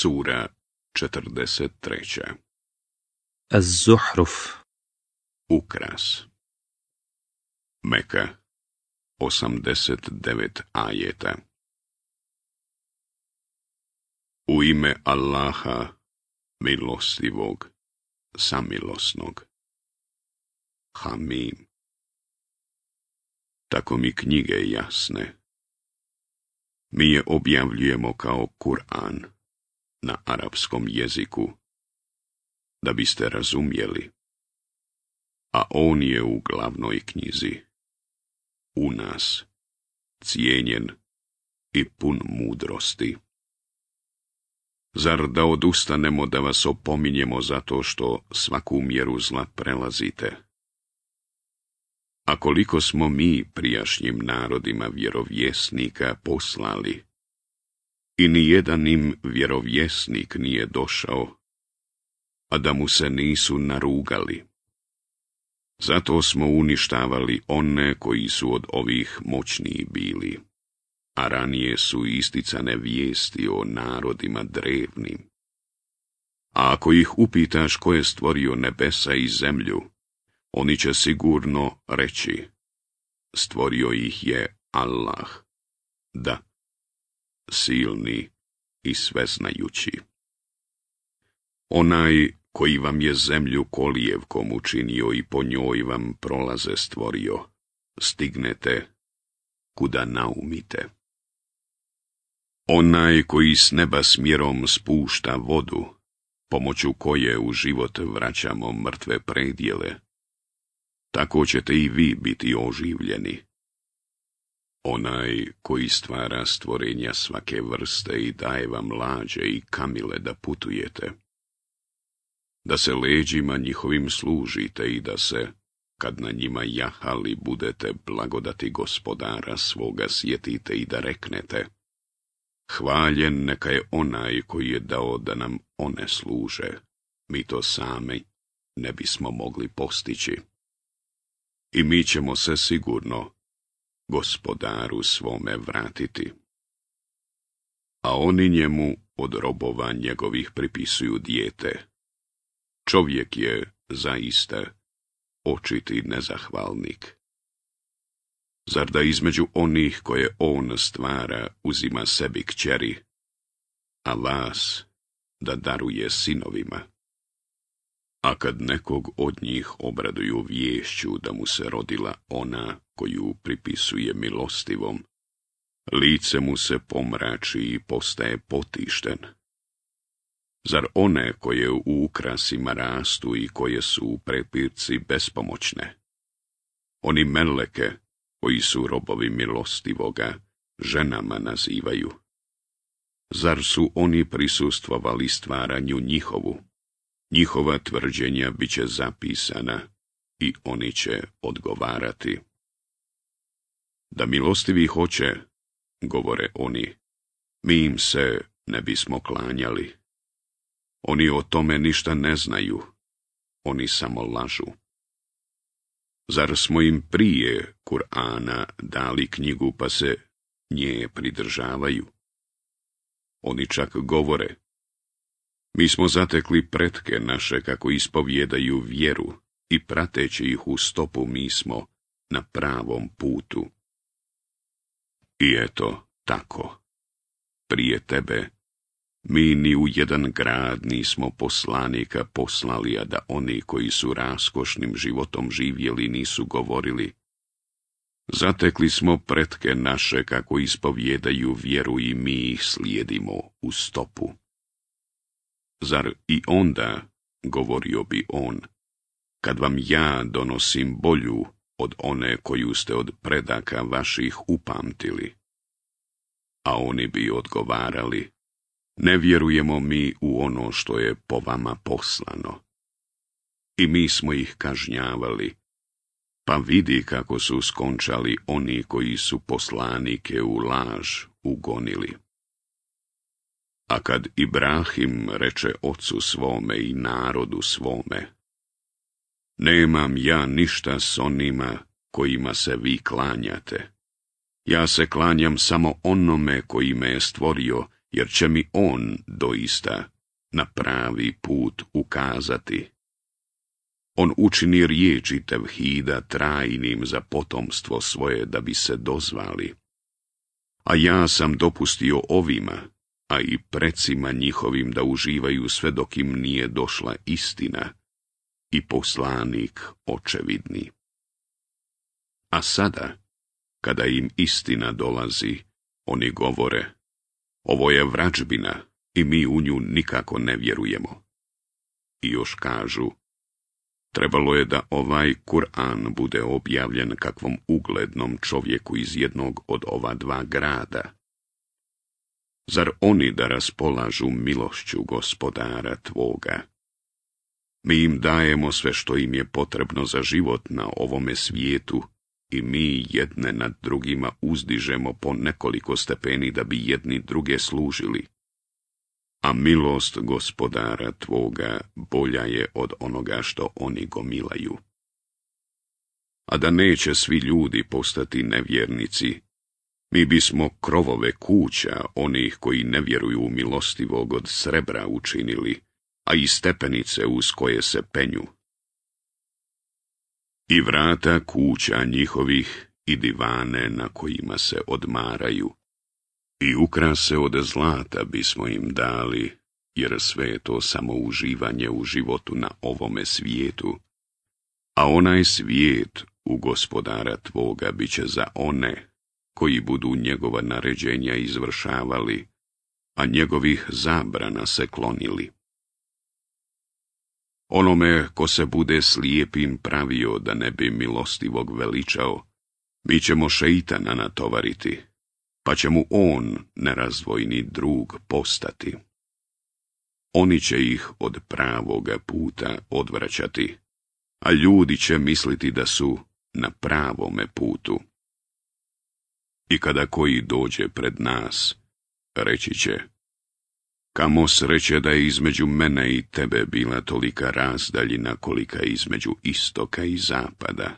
Sura 43. Az-Zuhruf Ukras Meka 89 ajeta U ime Allaha, milostivog, samilosnog. Hamim Tako mi knjige jasne. Mi je objavljujemo kao Kur'an na arapskom jeziku, da biste razumjeli, a on je u glavnoj knjizi, u nas, cijenjen i pun mudrosti. Zar da odustanemo da vas opominjemo zato što svaku mjeru zla prelazite? A koliko smo mi prijašnjim narodima vjerovjesnika poslali, i nijedan im vjerovjesnik nije došao, a da mu se nisu narugali. Zato smo uništavali one koji su od ovih moćniji bili, a ranije su isticane vijesti o narodima drevnim. A ako ih upitaš ko je stvorio nebesa i zemlju, oni će sigurno reći, stvorio ih je Allah. Da, silni i sveznajući. Onaj koji vam je zemlju kolijevkom učinio i po njoj vam prolaze stvorio, stignete kuda naumite. Onaj koji s neba smjerom spušta vodu, pomoću koje u život vraćamo mrtve predjele, tako ćete i vi biti oživljeni Onaj koji stvara stvorenja svake vrste i daje vam lađe i kamile da putujete. Da se leđima njihovim služite i da se, kad na njima jahali budete blagodati gospodara svoga sjetite i da reknete. Hvaljen neka je onaj koji je dao da nam one služe, mi to sami ne bismo mogli postići. I mi ćemo se sigurno gospodaru svome vratiti. A oni njemu od robova njegovih pripisuju dijete. Čovjek je, zaista, očiti nezahvalnik. Zar da između onih koje on stvara uzima sebi kćeri, a las da daruje sinovima? a kad nekog od njih obraduju vješću da mu se rodila ona koju pripisuje milostivom, lice mu se pomrači i postaje potišten. Zar one koje u ukrasima rastu i koje su u prepirci bespomoćne? Oni meleke, koji su robovi milostivoga, ženama nazivaju. Zar su oni prisustvovali stvaranju njihovu? Njihova tvrđenja bit će zapisana i oni će odgovarati. Da milostivi hoće, govore oni, mi im se ne bismo klanjali. Oni o tome ništa ne znaju, oni samo lažu. Zar smo im prije Kur'ana dali knjigu pa se nje pridržavaju? Oni čak govore, mi smo zatekli pretke naše kako ispovjedaju vjeru i prateći ih u stopu mi smo na pravom putu. I eto tako, prije tebe, mi ni u jedan grad nismo poslanika poslali, a da oni koji su raskošnim životom živjeli nisu govorili. Zatekli smo pretke naše kako ispovjedaju vjeru i mi ih slijedimo u stopu zar i onda, govorio bi on, kad vam ja donosim bolju od one koju ste od predaka vaših upamtili? A oni bi odgovarali, ne vjerujemo mi u ono što je po vama poslano. I mi smo ih kažnjavali, pa vidi kako su skončali oni koji su poslanike u laž ugonili. A kad Ibrahim reče ocu svome i narodu svome, Nemam ja ništa s onima kojima se vi klanjate. Ja se klanjam samo onome koji me je stvorio, jer će mi on doista na pravi put ukazati. On učini riječi tevhida trajnim za potomstvo svoje da bi se dozvali. A ja sam dopustio ovima a i precima njihovim da uživaju sve dok im nije došla istina i poslanik očevidni. A sada, kada im istina dolazi, oni govore, ovo je vrađbina i mi u nju nikako ne vjerujemo. I još kažu, trebalo je da ovaj Kur'an bude objavljen kakvom uglednom čovjeku iz jednog od ova dva grada, Zar oni da raspolažu milošću gospodara tvoga? Mi im dajemo sve što im je potrebno za život na ovome svijetu i mi jedne nad drugima uzdižemo po nekoliko stepeni da bi jedni druge služili. A milost gospodara tvoga bolja je od onoga što oni gomilaju. A da neće svi ljudi postati nevjernici, mi bismo krovove kuća onih koji ne vjeruju u milostivog od srebra učinili, a i stepenice uz koje se penju. I vrata kuća njihovih i divane na kojima se odmaraju. I ukrase od zlata bismo im dali, jer sve je to samo uživanje u životu na ovome svijetu. A onaj svijet u gospodara tvoga bit će za one koji budu njegova naređenja izvršavali, a njegovih zabrana se klonili. Onome ko se bude slijepim pravio da ne bi milostivog veličao, mi ćemo šeitana natovariti, pa će mu on, nerazvojni drug, postati. Oni će ih od pravoga puta odvraćati, a ljudi će misliti da su na pravome putu i kada koji dođe pred nas, reći će, kamo sreće da je između mene i tebe bila tolika razdaljina kolika između istoka i zapada.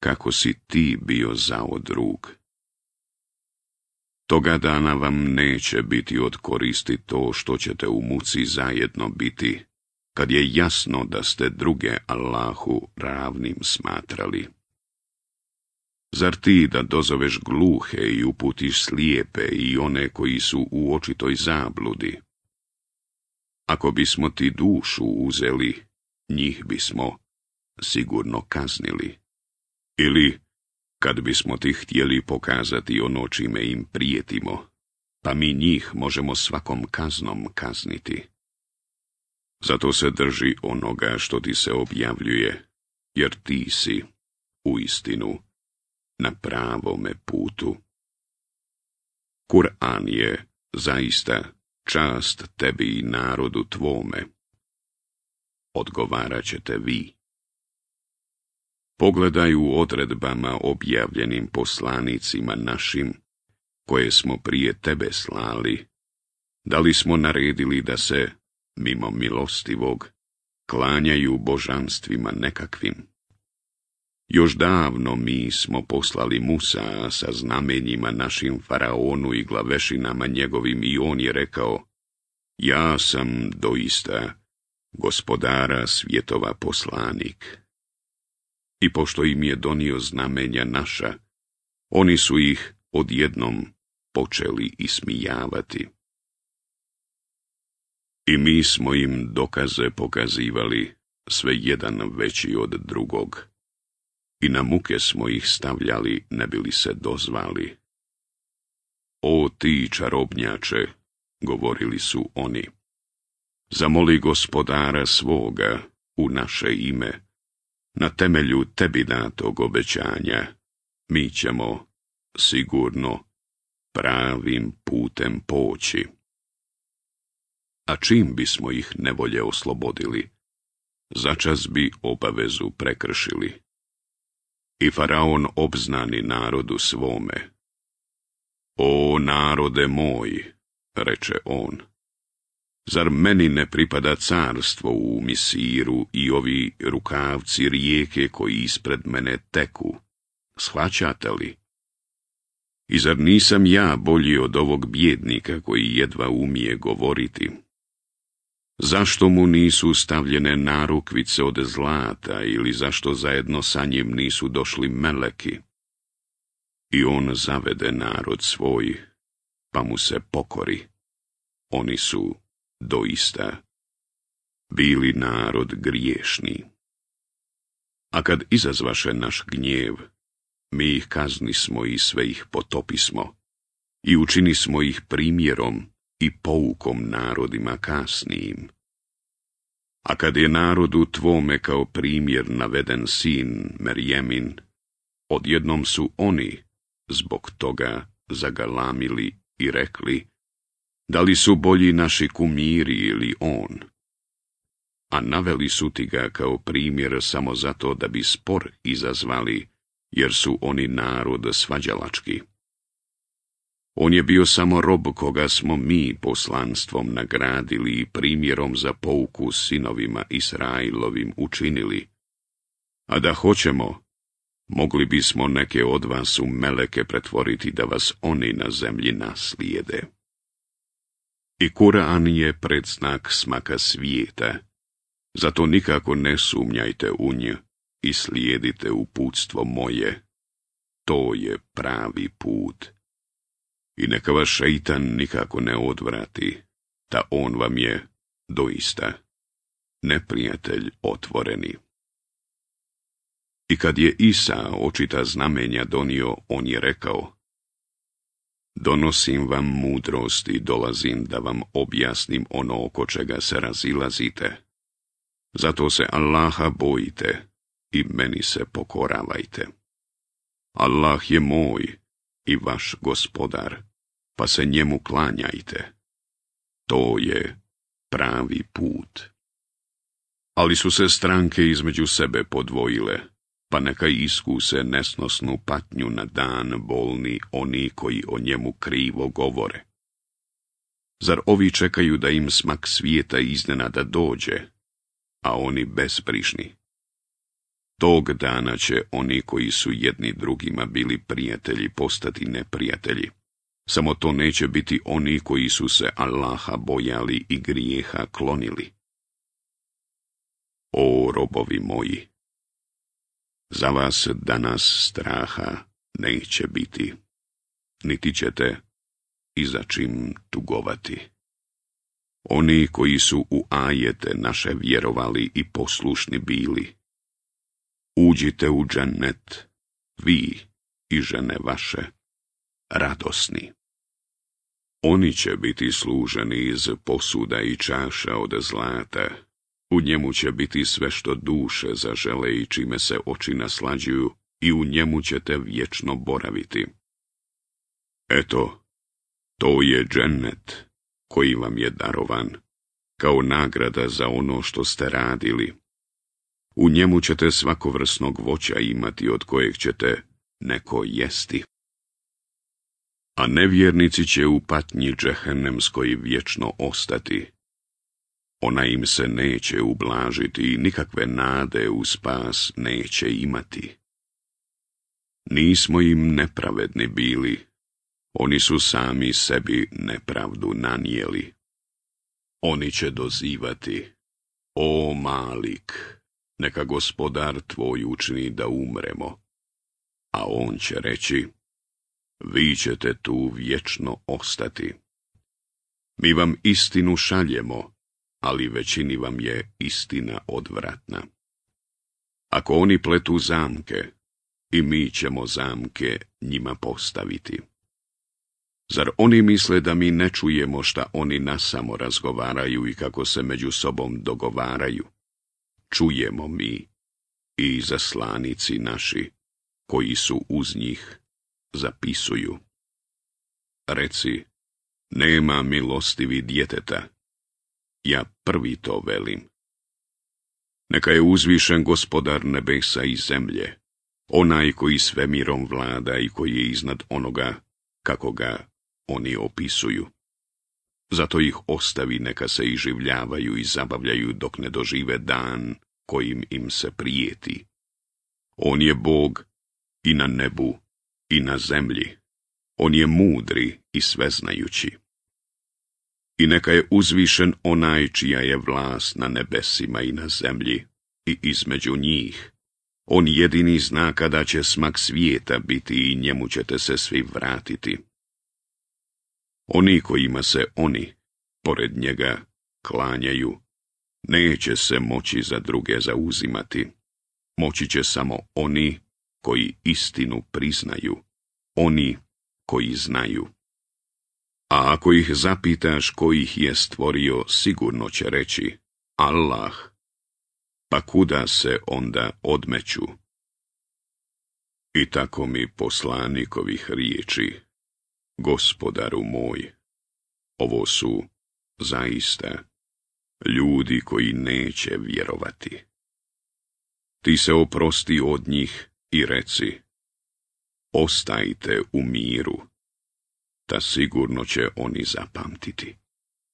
Kako si ti bio zao drug? Toga dana vam neće biti od koristi to što ćete u muci zajedno biti, kad je jasno da ste druge Allahu ravnim smatrali. Zar ti da dozoveš gluhe i uputiš slijepe i one koji su u očitoj zabludi? Ako bismo ti dušu uzeli, njih bismo sigurno kaznili. Ili, kad bismo ti htjeli pokazati ono čime im prijetimo, pa mi njih možemo svakom kaznom kazniti. Zato se drži onoga što ti se objavljuje, jer ti si, u istinu, na pravome putu. Kur'an je zaista čast tebi i narodu tvome. Odgovarat ćete vi. Pogledaj u odredbama objavljenim poslanicima našim, koje smo prije tebe slali, da li smo naredili da se, mimo milostivog, klanjaju božanstvima nekakvim? Još davno mi smo poslali Musa sa znamenjima našim faraonu i glavešinama njegovim i on je rekao, ja sam doista gospodara svjetova poslanik. I pošto im je donio znamenja naša, oni su ih odjednom počeli ismijavati. I mi smo im dokaze pokazivali sve jedan veći od drugog i na muke smo ih stavljali, ne bili se dozvali. O ti čarobnjače, govorili su oni, zamoli gospodara svoga u naše ime, na temelju tebi datog obećanja, mi ćemo sigurno pravim putem poći. A čim bismo ih nevolje oslobodili, začas bi obavezu prekršili i faraon obznani narodu svome. O narode moj, reče on, zar meni ne pripada carstvo u misiru i ovi rukavci rijeke koji ispred mene teku? Shvaćate li? I zar nisam ja bolji od ovog bjednika koji jedva umije govoriti? Zašto mu nisu stavljene narukvice od zlata ili zašto zajedno sa njim nisu došli meleki? I on zavede narod svoj, pa mu se pokori. Oni su doista bili narod griješni. A kad izazvaše naš gnjev, mi ih kazni smo i sve ih potopismo i učini smo ih primjerom i poukom narodima kasnijim. A kad je narodu tvome kao primjer naveden sin Merjemin, odjednom su oni zbog toga zagalamili i rekli, da li su bolji naši kumiri ili on? A naveli su ti ga kao primjer samo zato da bi spor izazvali, jer su oni narod svađalački. On je bio samo rob koga smo mi poslanstvom nagradili i primjerom za pouku sinovima Israilovim učinili. A da hoćemo, mogli bismo neke od vas u meleke pretvoriti da vas oni na zemlji naslijede. I Kur'an je predznak smaka svijeta, zato nikako ne sumnjajte u nj i slijedite uputstvo moje. To je pravi put i neka vas šeitan nikako ne odvrati, ta on vam je doista neprijatelj otvoreni. I kad je Isa očita znamenja donio, on je rekao, Donosim vam mudrost i dolazim da vam objasnim ono oko čega se razilazite. Zato se Allaha bojite i meni se pokoravajte. Allah je moj i vaš gospodar pa se njemu klanjajte. To je pravi put. Ali su se stranke između sebe podvojile, pa neka iskuse nesnosnu patnju na dan bolni oni koji o njemu krivo govore. Zar ovi čekaju da im smak svijeta iznenada dođe, a oni besprišni? Tog dana će oni koji su jedni drugima bili prijatelji postati neprijatelji, samo to neće biti oni koji su se Allaha bojali i grijeha klonili. O robovi moji, za vas danas straha neće biti, niti ćete i za čim tugovati. Oni koji su u ajete naše vjerovali i poslušni bili, uđite u džennet, vi i žene vaše, radosni. Oni će biti služeni iz posuda i čaša od zlata. U njemu će biti sve što duše zažele i čime se oči naslađuju i u njemu ćete vječno boraviti. Eto, to je džennet koji vam je darovan, kao nagrada za ono što ste radili. U njemu ćete svakovrsnog voća imati od kojeg ćete neko jesti a nevjernici će u patnji džehennemskoj vječno ostati. Ona im se neće ublažiti i nikakve nade u spas neće imati. Nismo im nepravedni bili, oni su sami sebi nepravdu nanijeli. Oni će dozivati, o malik, neka gospodar tvoj učini da umremo, a on će reći, vi ćete tu vječno ostati. Mi vam istinu šaljemo, ali većini vam je istina odvratna. Ako oni pletu zamke, i mi ćemo zamke njima postaviti. Zar oni misle da mi ne čujemo šta oni samo razgovaraju i kako se među sobom dogovaraju? Čujemo mi i zaslanici naši, koji su uz njih, zapisuju. Reci, nema milostivi djeteta. Ja prvi to velim. Neka je uzvišen gospodar nebesa i zemlje, onaj koji svemirom vlada i koji je iznad onoga kako ga oni opisuju. Zato ih ostavi neka se iživljavaju i zabavljaju dok ne dožive dan kojim im se prijeti. On je Bog i na nebu i na zemlji. On je mudri i sveznajući. I neka je uzvišen onaj čija je vlast na nebesima i na zemlji i između njih. On jedini zna kada će smak svijeta biti i njemu ćete se svi vratiti. Oni kojima se oni, pored njega, klanjaju, neće se moći za druge zauzimati. Moći će samo oni koji istinu priznaju, oni koji znaju. A ako ih zapitaš kojih ih je stvorio, sigurno će reći Allah. Pa kuda se onda odmeću? I tako mi poslanikovih riječi, gospodaru moj, ovo su zaista ljudi koji neće vjerovati. Ti se oprosti od njih i reci, ostajte u miru, ta sigurno će oni zapamtiti.